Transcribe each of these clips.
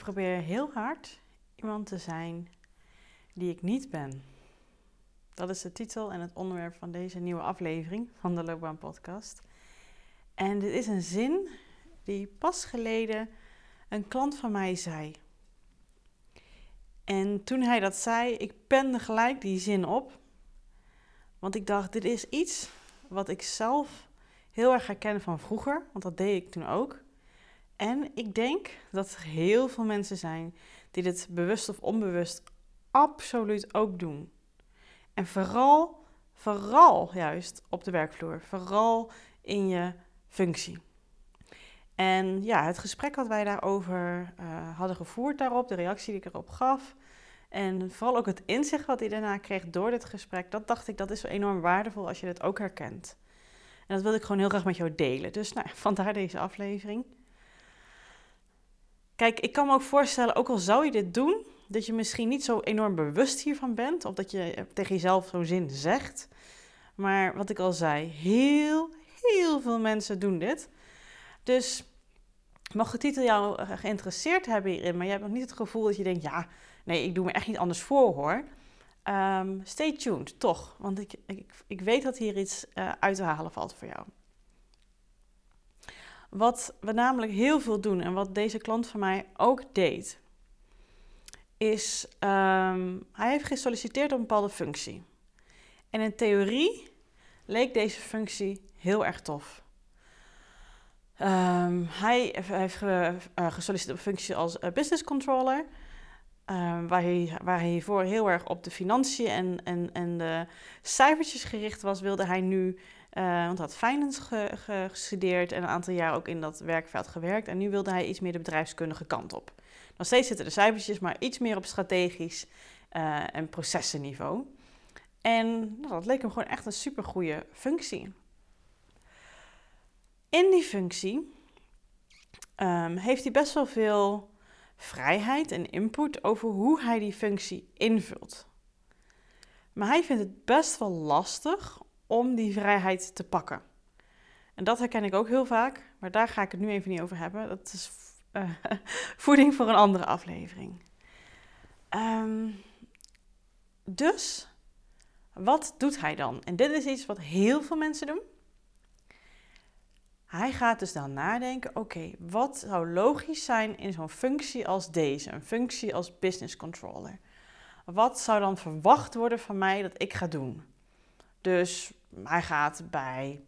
probeer heel hard iemand te zijn die ik niet ben. Dat is de titel en het onderwerp van deze nieuwe aflevering van de Loopbaan Podcast. En dit is een zin die pas geleden een klant van mij zei. En toen hij dat zei, ik pende gelijk die zin op. Want ik dacht, dit is iets wat ik zelf heel erg herken van vroeger, want dat deed ik toen ook. En ik denk dat er heel veel mensen zijn die dit bewust of onbewust absoluut ook doen. En vooral, vooral juist op de werkvloer, vooral in je functie. En ja, het gesprek wat wij daarover uh, hadden gevoerd daarop, de reactie die ik erop gaf. En vooral ook het inzicht wat hij daarna kreeg door dit gesprek, dat dacht ik, dat is enorm waardevol als je dit ook herkent. En dat wilde ik gewoon heel graag met jou delen. Dus nou, vandaar deze aflevering. Kijk, ik kan me ook voorstellen, ook al zou je dit doen, dat je misschien niet zo enorm bewust hiervan bent, of dat je tegen jezelf zo'n zin zegt. Maar wat ik al zei, heel, heel veel mensen doen dit. Dus mag de titel jou geïnteresseerd hebben hierin, maar je hebt nog niet het gevoel dat je denkt, ja, nee, ik doe me echt niet anders voor hoor. Um, stay tuned, toch, want ik, ik, ik weet dat hier iets uh, uit te halen valt voor jou. Wat we namelijk heel veel doen en wat deze klant van mij ook deed, is um, hij heeft gesolliciteerd op een bepaalde functie. En in theorie leek deze functie heel erg tof. Um, hij heeft ge, uh, gesolliciteerd op een functie als uh, business controller. Um, waar, hij, waar hij hiervoor heel erg op de financiën en, en, en de cijfertjes gericht was, wilde hij nu uh, want hij had finance gestudeerd en een aantal jaar ook in dat werkveld gewerkt. En nu wilde hij iets meer de bedrijfskundige kant op. Nog steeds zitten de cijfertjes, maar iets meer op strategisch uh, en processenniveau. En nou, dat leek hem gewoon echt een supergoeie functie. In die functie um, heeft hij best wel veel vrijheid en input over hoe hij die functie invult. Maar hij vindt het best wel lastig om die vrijheid te pakken. En dat herken ik ook heel vaak, maar daar ga ik het nu even niet over hebben. Dat is uh, voeding voor een andere aflevering. Um, dus, wat doet hij dan? En dit is iets wat heel veel mensen doen. Hij gaat dus dan nadenken: oké, wat zou logisch zijn in zo'n functie als deze, een functie als business controller? Wat zou dan verwacht worden van mij dat ik ga doen? Dus hij gaat bij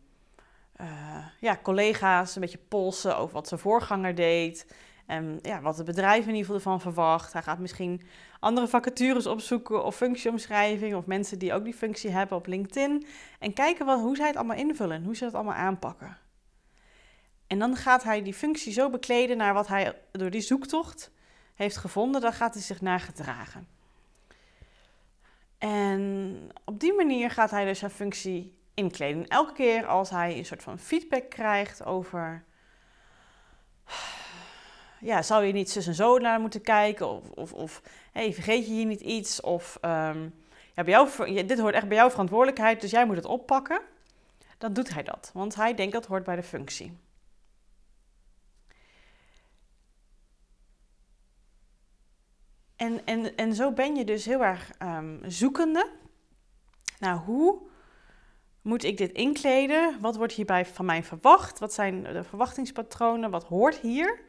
uh, ja, collega's een beetje polsen over wat zijn voorganger deed. En ja, wat het bedrijf in ieder geval ervan verwacht. Hij gaat misschien andere vacatures opzoeken of functieomschrijving of mensen die ook die functie hebben op LinkedIn. En kijken wat, hoe zij het allemaal invullen en hoe ze het allemaal aanpakken. En dan gaat hij die functie zo bekleden naar wat hij door die zoektocht heeft gevonden. Daar gaat hij zich naar gedragen. En op die manier gaat hij dus zijn functie inkleden. elke keer als hij een soort van feedback krijgt over. Ja, zou je niet zus en zo naar moeten kijken? Of, of, of hey, vergeet je hier niet iets? Of um, ja, bij jou, dit hoort echt bij jouw verantwoordelijkheid, dus jij moet het oppakken. Dan doet hij dat, want hij denkt dat hoort bij de functie. En, en, en zo ben je dus heel erg um, zoekende naar hoe moet ik dit inkleden? Wat wordt hierbij van mij verwacht? Wat zijn de verwachtingspatronen? Wat hoort hier?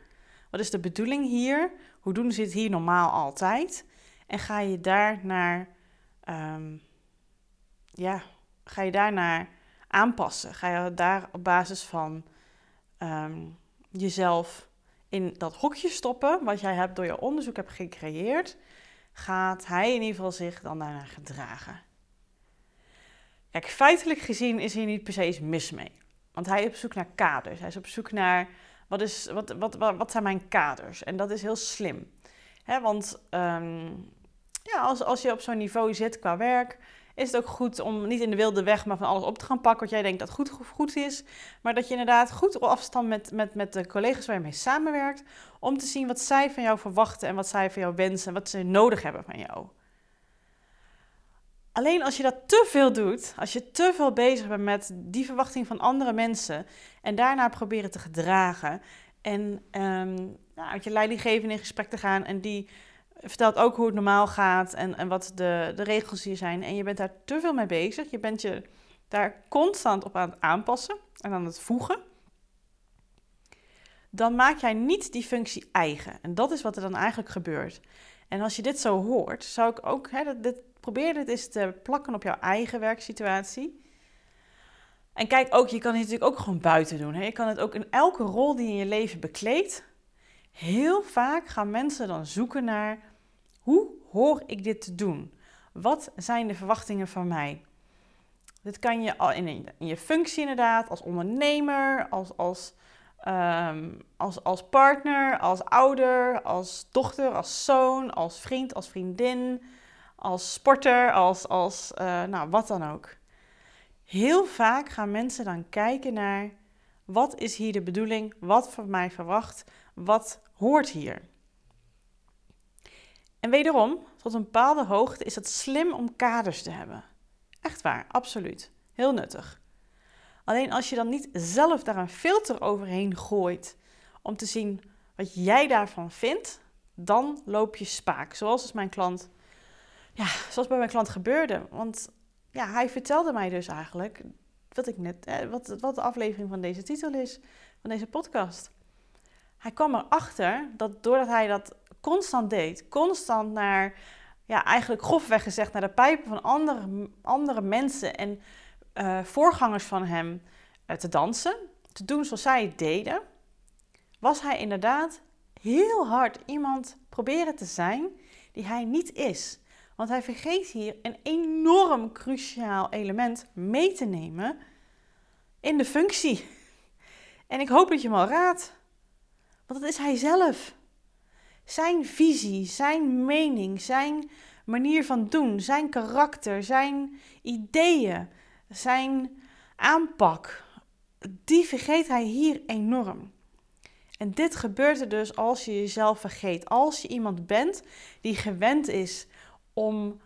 Wat is de bedoeling hier? Hoe doen ze het hier normaal altijd? En ga je daar naar, um, ja, ga je daarnaar aanpassen? Ga je daar op basis van um, jezelf in dat hokje stoppen, wat jij hebt door je onderzoek hebt gecreëerd, gaat hij in ieder geval zich dan daarna gedragen. Kijk, feitelijk gezien is hier niet per se mis mee. Want hij is op zoek naar kaders. Hij is op zoek naar wat, is, wat, wat, wat, zijn mijn kaders? En dat is heel slim. He, want um, ja, als, als je op zo'n niveau zit qua werk, is het ook goed om niet in de wilde weg maar van alles op te gaan pakken wat jij denkt dat goed, goed is. Maar dat je inderdaad goed op afstand met, met, met de collega's waar je mee samenwerkt. Om te zien wat zij van jou verwachten en wat zij van jou wensen en wat ze nodig hebben van jou. Alleen als je dat te veel doet, als je te veel bezig bent met die verwachting van andere mensen en daarna proberen te gedragen en um, nou, uit je leidinggevende in gesprek te gaan en die vertelt ook hoe het normaal gaat en, en wat de, de regels hier zijn. En je bent daar te veel mee bezig. Je bent je daar constant op aan het aanpassen en aan het voegen. Dan maak jij niet die functie eigen. En dat is wat er dan eigenlijk gebeurt. En als je dit zo hoort, zou ik ook hè, dit, probeer dit eens te plakken op jouw eigen werksituatie. En kijk ook, je kan het natuurlijk ook gewoon buiten doen. Hè? Je kan het ook in elke rol die je in je leven bekleedt. Heel vaak gaan mensen dan zoeken naar hoe hoor ik dit te doen? Wat zijn de verwachtingen van mij? Dit kan je in, in je functie inderdaad, als ondernemer, als, als, ehm, als, als partner, als ouder, als dochter, als zoon, als vriend, als vriendin, als sporter, als, als uh, nou, wat dan ook. Heel vaak gaan mensen dan kijken naar wat is hier de bedoeling, wat van mij verwacht, wat hoort hier. En wederom, tot een bepaalde hoogte is het slim om kaders te hebben. Echt waar, absoluut. Heel nuttig. Alleen als je dan niet zelf daar een filter overheen gooit om te zien wat jij daarvan vindt, dan loop je spaak. Zoals dus mijn klant, ja, zoals bij mijn klant gebeurde. Want ja, hij vertelde mij dus eigenlijk wat ik net, eh, wat, wat de aflevering van deze titel is, van deze podcast. Hij kwam erachter dat doordat hij dat constant deed, constant naar, ja, eigenlijk grofweg gezegd, naar de pijpen van andere, andere mensen en uh, voorgangers van hem uh, te dansen, te doen zoals zij het deden, was hij inderdaad heel hard iemand proberen te zijn die hij niet is. Want hij vergeet hier een enorm cruciaal element mee te nemen in de functie. En ik hoop dat je hem al raadt. Want dat is hij zelf. Zijn visie, zijn mening, zijn manier van doen, zijn karakter, zijn ideeën, zijn aanpak, die vergeet hij hier enorm. En dit gebeurt er dus als je jezelf vergeet. Als je iemand bent die gewend is om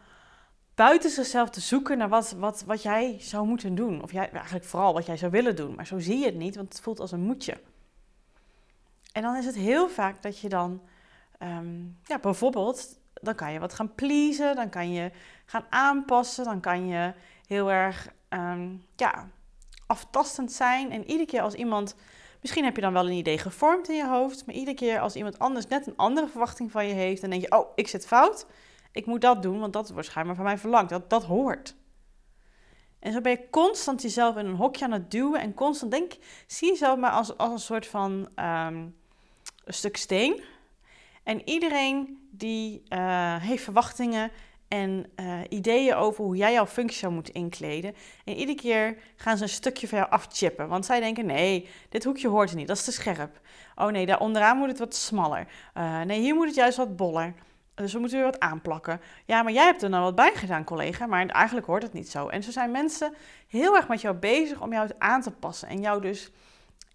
buiten zichzelf te zoeken naar wat, wat, wat jij zou moeten doen. Of jij, eigenlijk vooral wat jij zou willen doen. Maar zo zie je het niet, want het voelt als een moetje. En dan is het heel vaak dat je dan, ehm, ja, bijvoorbeeld, dan kan je wat gaan pleasen, dan kan je gaan aanpassen, dan kan je heel erg, um, ja, aftastend zijn. En iedere keer als iemand, misschien heb je dan wel een idee gevormd in je hoofd, maar iedere keer als iemand anders net een andere verwachting van je heeft, dan denk je, oh, ik zit fout, ik moet dat doen, want dat wordt schijnbaar van mij verlangd, dat, dat hoort. En zo ben je constant jezelf in een hokje aan het duwen en constant denk, zie jezelf maar als, als een soort van ehm, een stuk steen. En iedereen die uh, heeft verwachtingen en uh, ideeën over hoe jij jouw functie zou moeten inkleden. En iedere keer gaan ze een stukje van jou afchippen. Want zij denken, nee, dit hoekje hoort er niet, dat is te scherp. Oh nee, daar onderaan moet het wat smaller. Uh, nee, hier moet het juist wat boller. Dus we moeten weer wat aanplakken. Ja, maar jij hebt er nou wat bij gedaan, collega, maar eigenlijk hoort het niet zo. En zo zijn mensen heel erg met jou bezig om jou aan te passen en jou dus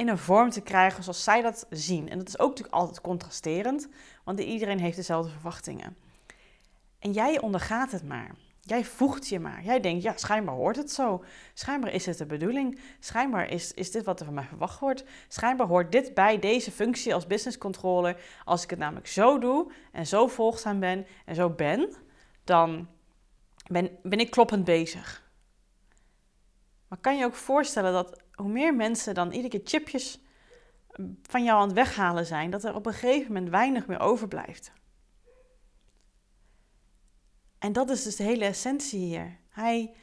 in een vorm te krijgen zoals zij dat zien. En dat is ook natuurlijk altijd contrasterend, want iedereen heeft dezelfde verwachtingen. En jij ondergaat het maar. Jij voegt je maar. Jij denkt, ja, schijnbaar hoort het zo. Schijnbaar is het de bedoeling. Schijnbaar is, is dit wat er van mij verwacht wordt. Schijnbaar hoort dit bij deze functie als business controller. Als ik het namelijk zo doe en zo volgzaam ben en zo ben, dan ben, ben ik kloppend bezig. Maar kan je ook voorstellen dat hoe meer mensen dan iedere keer chipjes van jou aan het weghalen zijn, dat er op een gegeven moment weinig meer overblijft. En dat is dus de hele essentie hier. Hij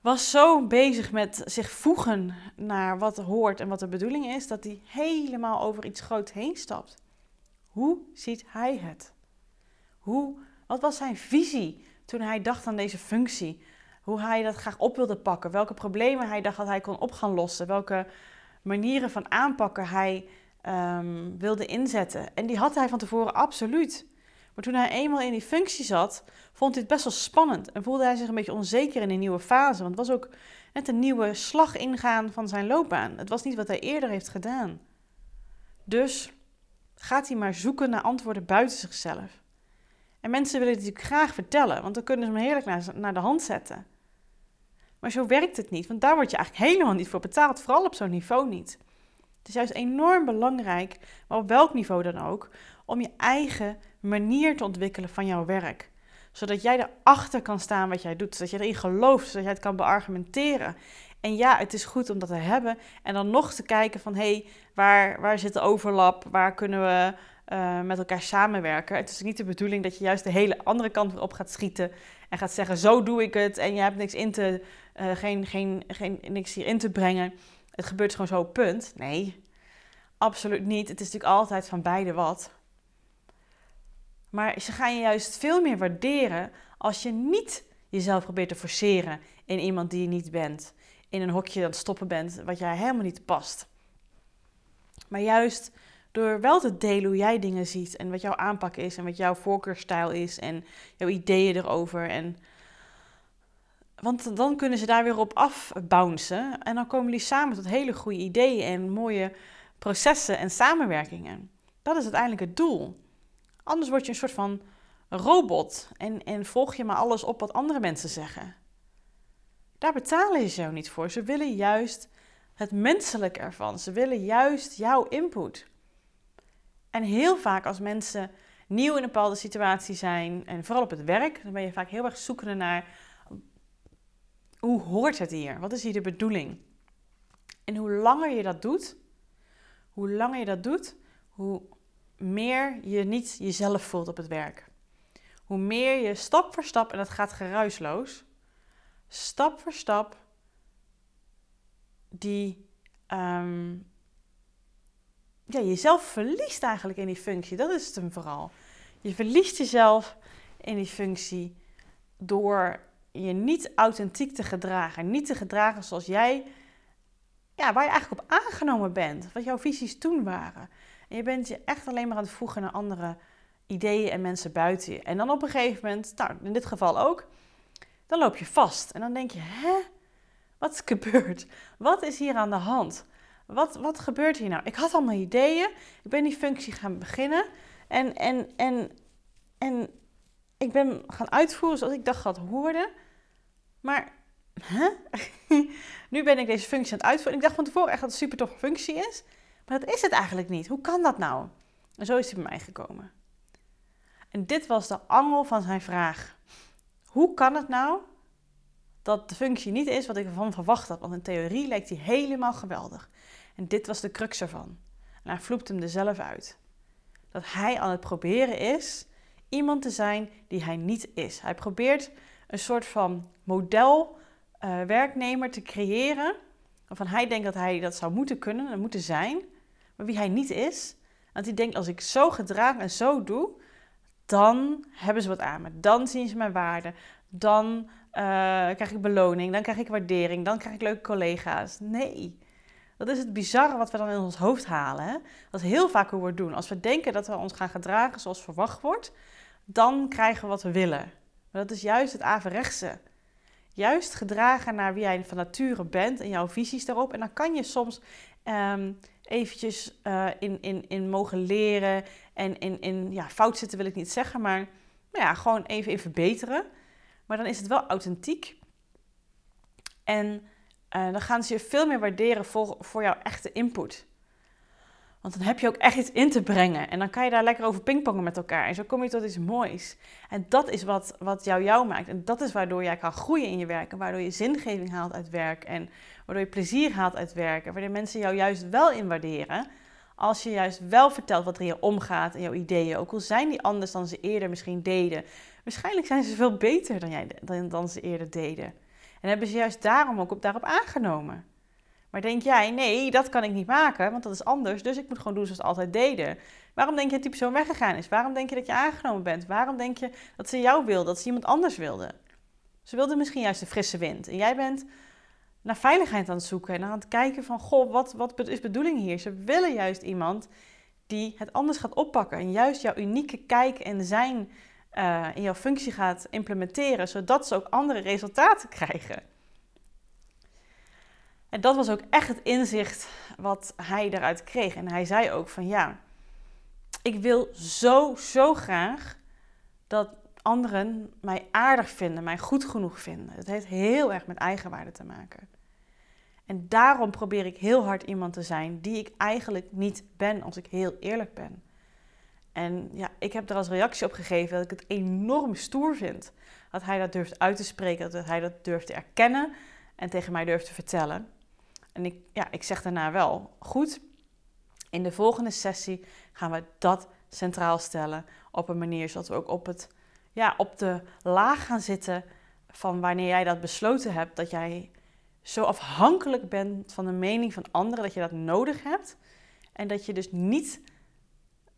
was zo bezig met zich voegen naar wat er hoort en wat de bedoeling is, dat hij helemaal over iets groots heen stapt. Hoe ziet hij het? Hoe, wat was zijn visie toen hij dacht aan deze functie? Hoe hij dat graag op wilde pakken? Welke problemen hij dacht dat hij kon op gaan lossen? Welke manieren van aanpakken hij um, wilde inzetten? En die had hij van tevoren absoluut. Maar toen hij eenmaal in die functie zat, vond hij het best wel spannend en voelde hij zich een beetje onzeker in een nieuwe fase. Want het was ook net een nieuwe slag ingaan van zijn loopbaan. Het was niet wat hij eerder heeft gedaan. Dus gaat hij maar zoeken naar antwoorden buiten zichzelf. En mensen willen het natuurlijk graag vertellen, want dan kunnen ze hem heerlijk naar, naar de hand zetten. Maar zo werkt het niet, want daar word je eigenlijk helemaal niet voor betaald, vooral op zo'n niveau niet. Het is juist enorm belangrijk, maar op welk niveau dan ook, om je eigen manier te ontwikkelen van jouw werk. Zodat jij erachter kan staan wat jij doet, zodat je erin gelooft, zodat jij het kan beargumenteren. En ja, het is goed om dat te hebben en dan nog te kijken van hé, hey, waar, waar zit de overlap, waar kunnen we uh, met elkaar samenwerken. Het is niet de bedoeling dat je juist de hele andere kant op gaat schieten en gaat zeggen: zo doe ik het en je hebt niks in te, uh, geen, geen, geen, niks hierin te brengen. Het gebeurt gewoon zo, punt. Nee, absoluut niet. Het is natuurlijk altijd van beide wat. Maar ze gaan je juist veel meer waarderen als je niet jezelf probeert te forceren in iemand die je niet bent. In een hokje aan het stoppen bent wat jij helemaal niet past. Maar juist door wel te delen hoe jij dingen ziet en wat jouw aanpak is en wat jouw voorkeurstijl is en jouw ideeën erover. En... Want dan kunnen ze daar weer op afbouncen en dan komen jullie samen tot hele goede ideeën en mooie processen en samenwerkingen. Dat is uiteindelijk het doel. Anders word je een soort van robot en, en volg je maar alles op wat andere mensen zeggen. Daar betalen ze jou niet voor. Ze willen juist het menselijke ervan. Ze willen juist jouw input. En heel vaak als mensen nieuw in een bepaalde situatie zijn, en vooral op het werk, dan ben je vaak heel erg zoekende naar hoe hoort het hier? Wat is hier de bedoeling? En hoe langer je dat doet, hoe langer je dat doet, hoe meer je niet jezelf voelt op het werk. Hoe meer je stap voor stap, en dat gaat geruisloos, stap voor stap die um, ja, jezelf verliest eigenlijk in die functie. Dat is het hem vooral. Je verliest jezelf in die functie door je niet authentiek te gedragen. Niet te gedragen zoals jij, ja, waar je eigenlijk op aangenomen bent. Wat jouw visies toen waren. En je bent je echt alleen maar aan het voegen naar andere ideeën en mensen buiten je. En dan op een gegeven moment, nou in dit geval ook, dan loop je vast. En dan denk je, hè? Wat is gebeurd? Wat is hier aan de hand? Wat, wat gebeurt hier nou? Ik had allemaal ideeën. Ik ben die functie gaan beginnen. En, en, en, en ik ben gaan uitvoeren zoals ik dacht dat hoorde. Maar hè? nu ben ik deze functie aan het uitvoeren. Ik dacht van tevoren echt dat het een super toffe functie is. Maar dat is het eigenlijk niet. Hoe kan dat nou? En zo is hij bij mij gekomen. En dit was de angel van zijn vraag. Hoe kan het nou dat de functie niet is wat ik ervan verwacht had? Want in theorie lijkt hij helemaal geweldig. En dit was de crux ervan. En hij vloept hem er zelf uit. Dat hij aan het proberen is iemand te zijn die hij niet is. Hij probeert een soort van model uh, werknemer te creëren. Waarvan hij denkt dat hij dat zou moeten kunnen en moeten zijn. Maar wie hij niet is. Want hij denkt als ik zo gedraag en zo doe. Dan hebben ze wat aan me. Dan zien ze mijn waarde. Dan uh, krijg ik beloning. Dan krijg ik waardering. Dan krijg ik leuke collega's. Nee. Dat is het bizarre wat we dan in ons hoofd halen. Hè? Dat is heel vaak hoe we het doen. Als we denken dat we ons gaan gedragen zoals verwacht wordt, dan krijgen we wat we willen. Maar dat is juist het averechtse. Juist gedragen naar wie jij van nature bent en jouw visies daarop. En dan kan je soms um, eventjes uh, in, in, in mogen leren en in, in ja, fout zitten wil ik niet zeggen, maar nou ja, gewoon even in verbeteren. Maar dan is het wel authentiek. En uh, dan gaan ze je veel meer waarderen voor, voor jouw echte input. Want dan heb je ook echt iets in te brengen. En dan kan je daar lekker over pingpongen met elkaar. En zo kom je tot iets moois. En dat is wat, wat jou jou maakt. En dat is waardoor jij kan groeien in je werk. En waardoor je zingeving haalt uit werk. En waardoor je plezier haalt uit werk. En waardoor mensen jou juist wel in waarderen. Als je juist wel vertelt wat er je omgaat en jouw ideeën. Ook al zijn die anders dan ze eerder misschien deden. Waarschijnlijk zijn ze veel beter dan, jij, dan, dan ze eerder deden. En hebben ze juist daarom ook op, daarop aangenomen. Maar denk jij, nee, dat kan ik niet maken, want dat is anders, dus ik moet gewoon doen zoals ze altijd deden. Waarom denk je dat die persoon weggegaan is? Waarom denk je dat je aangenomen bent? Waarom denk je dat ze jou wilde, dat ze iemand anders wilde? Ze wilde misschien juist de frisse wind. En jij bent naar veiligheid aan het zoeken en aan het kijken van, goh, wat, wat is bedoeling hier? Ze willen juist iemand die het anders gaat oppakken en juist jouw unieke kijk en zijn uh, in jouw functie gaat implementeren, zodat ze ook andere resultaten krijgen. En dat was ook echt het inzicht wat hij eruit kreeg. En hij zei ook van ja, ik wil zo, zo graag dat anderen mij aardig vinden, mij goed genoeg vinden. Het heeft heel erg met eigenwaarde te maken. En daarom probeer ik heel hard iemand te zijn die ik eigenlijk niet ben, als ik heel eerlijk ben. En ja, ik heb er als reactie op gegeven dat ik het enorm stoer vind. Dat hij dat durft uit te spreken, dat hij dat durft te erkennen en tegen mij durft te vertellen. En ik, ja, ik zeg daarna wel, goed, in de volgende sessie gaan we dat centraal stellen op een manier zodat we ook op, het, ja, op de laag gaan zitten van wanneer jij dat besloten hebt, dat jij zo afhankelijk bent van de mening van anderen, dat je dat nodig hebt. En dat je dus niet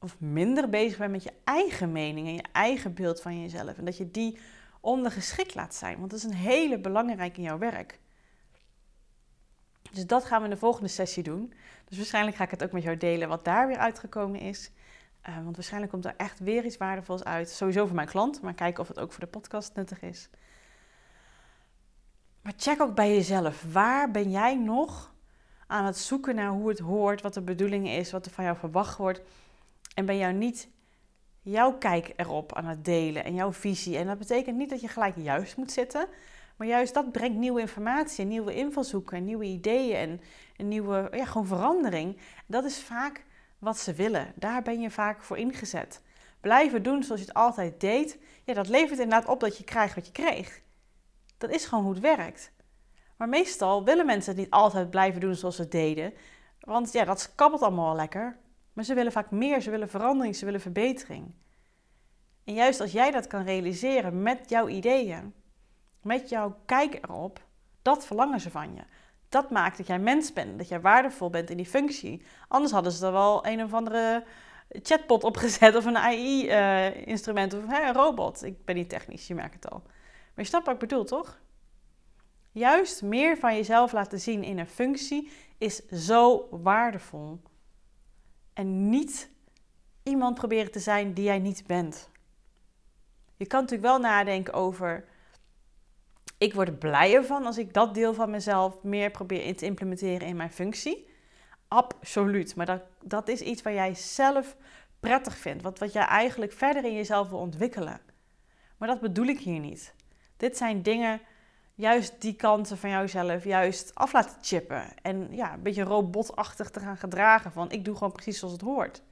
of minder bezig bent met je eigen mening en je eigen beeld van jezelf. En dat je die ondergeschikt laat zijn. Want dat is een hele belangrijke in jouw werk. Dus dat gaan we in de volgende sessie doen. Dus waarschijnlijk ga ik het ook met jou delen wat daar weer uitgekomen is. Uh, want waarschijnlijk komt er echt weer iets waardevols uit. Sowieso voor mijn klant, maar kijken of het ook voor de podcast nuttig is. Maar check ook bij jezelf. Waar ben jij nog aan het zoeken naar hoe het hoort, wat de bedoeling is, wat er van jou verwacht wordt? En ben jou niet jouw kijk erop aan het delen en jouw visie? En dat betekent niet dat je gelijk juist moet zitten. Maar juist dat brengt nieuwe informatie, nieuwe invalshoeken, nieuwe ideeën en een nieuwe ja, gewoon verandering. Dat is vaak wat ze willen. Daar ben je vaak voor ingezet. Blijven doen zoals je het altijd deed, ja, dat levert inderdaad op dat je krijgt wat je kreeg. Dat is gewoon hoe het werkt. Maar meestal willen mensen het niet altijd blijven doen zoals ze deden. Want ja, dat kabbelt allemaal wel lekker. Maar ze willen vaak meer, ze willen verandering, ze willen verbetering. En juist als jij dat kan realiseren met jouw ideeën, met jouw kijk erop, dat verlangen ze van je. Dat maakt dat jij mens bent, dat jij waardevol bent in die functie. Anders hadden ze er wel een of andere chatbot opgezet of een AI-instrument of een robot. Ik ben niet technisch, je merkt het al. Maar je snapt wat ik bedoel, toch? Juist meer van jezelf laten zien in een functie is zo waardevol. En niet iemand proberen te zijn die jij niet bent. Je kan natuurlijk wel nadenken over. Ik word er blijer van als ik dat deel van mezelf meer probeer in te implementeren in mijn functie. Absoluut. Maar dat, dat is iets waar jij zelf prettig vindt. Wat, wat jij eigenlijk verder in jezelf wil ontwikkelen. Maar dat bedoel ik hier niet. Dit zijn dingen, juist die kanten van jouzelf, juist af laten chippen. En ja, een beetje robotachtig te gaan gedragen van ik doe gewoon precies zoals het hoort.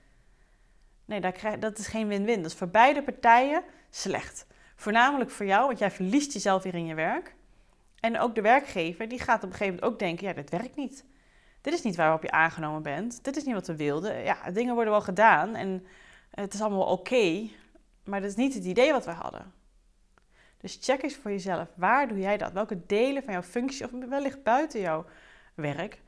Nee, dat, krijg, dat is geen win-win. Dat is voor beide partijen slecht. Voornamelijk voor jou, want jij verliest jezelf weer in je werk. En ook de werkgever, die gaat op een gegeven moment ook denken, ja, dit werkt niet. Dit is niet waarop je aangenomen bent. Dit is niet wat we wilden. Ja, dingen worden wel gedaan en het is allemaal oké. maar dat is niet het idee wat we hadden. Dus check eens voor jezelf. Waar doe jij dat? Welke delen van jouw functie of wellicht buiten jouw werk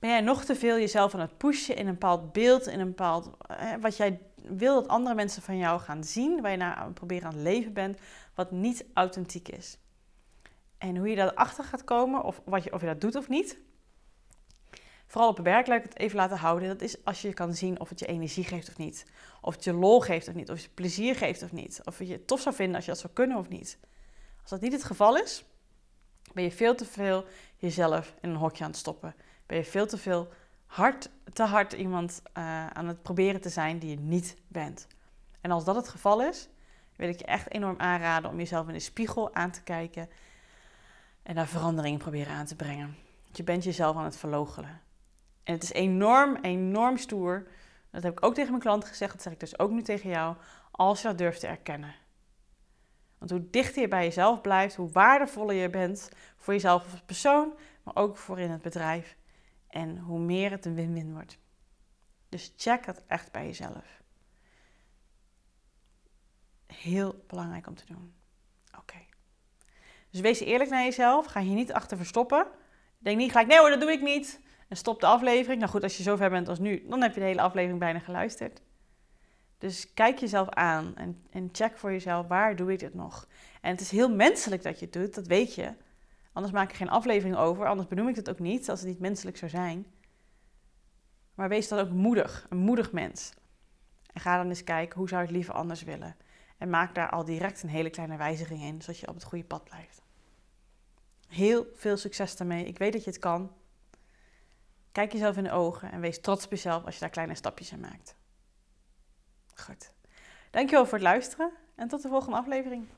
ben jij nog te veel jezelf aan het pushen in een bepaald beeld, in een bepaald eh, wat jij wil dat andere mensen van jou gaan zien, waar je naar proberen aan het leven bent, wat niet authentiek is. En hoe je daarachter gaat komen, of, wat je, of je dat doet of niet, vooral op werk het even laten houden. Dat is als je kan zien of het je energie geeft of niet. Of het je lol geeft of niet. Of het je plezier geeft of niet. Of je het tof zou vinden als je dat zou kunnen of niet. Als dat niet het geval is, ben je veel te veel jezelf in een hokje aan het stoppen. Ben je veel te veel hard, te hard iemand uh, aan het proberen te zijn die je niet bent. En als dat het geval is, wil ik je echt enorm aanraden om jezelf in de spiegel aan te kijken en daar verandering proberen aan te brengen. Want je bent jezelf aan het verloochenen. En het is enorm, enorm stoer. Dat heb ik ook tegen mijn klant gezegd. Dat zeg ik dus ook nu tegen jou. Als je dat durft te erkennen. Want hoe dichter je bij jezelf blijft, hoe waardevoller je bent voor jezelf als persoon, maar ook voor in het bedrijf. En hoe meer het een win-win wordt. Dus check het echt bij jezelf. Heel belangrijk om te doen. Oké. Dus wees eerlijk naar jezelf. Ga je niet achter verstoppen. Denk niet gelijk, nee hoor, dat doe ik niet. En stop de aflevering. Nou goed, als je zo ver bent als nu, dan heb je de hele aflevering bijna geluisterd. Dus kijk jezelf aan en, en check voor jezelf, waar doe ik dit nog? En het is heel menselijk dat je het doet, dat weet je. Anders maak ik geen aflevering over, anders benoem ik het ook niet, als het niet menselijk zou zijn. Maar wees dan ook moedig, een moedig mens. En ga dan eens kijken, hoe zou ik het liever anders willen? En maak daar al direct een hele kleine wijziging in, zodat je op het goede pad blijft. Heel veel succes daarmee. Ik weet dat je het kan. Kijk jezelf in de ogen en wees trots op jezelf als je daar kleine stapjes in maakt. Goed. Dankjewel voor het luisteren en tot de volgende aflevering.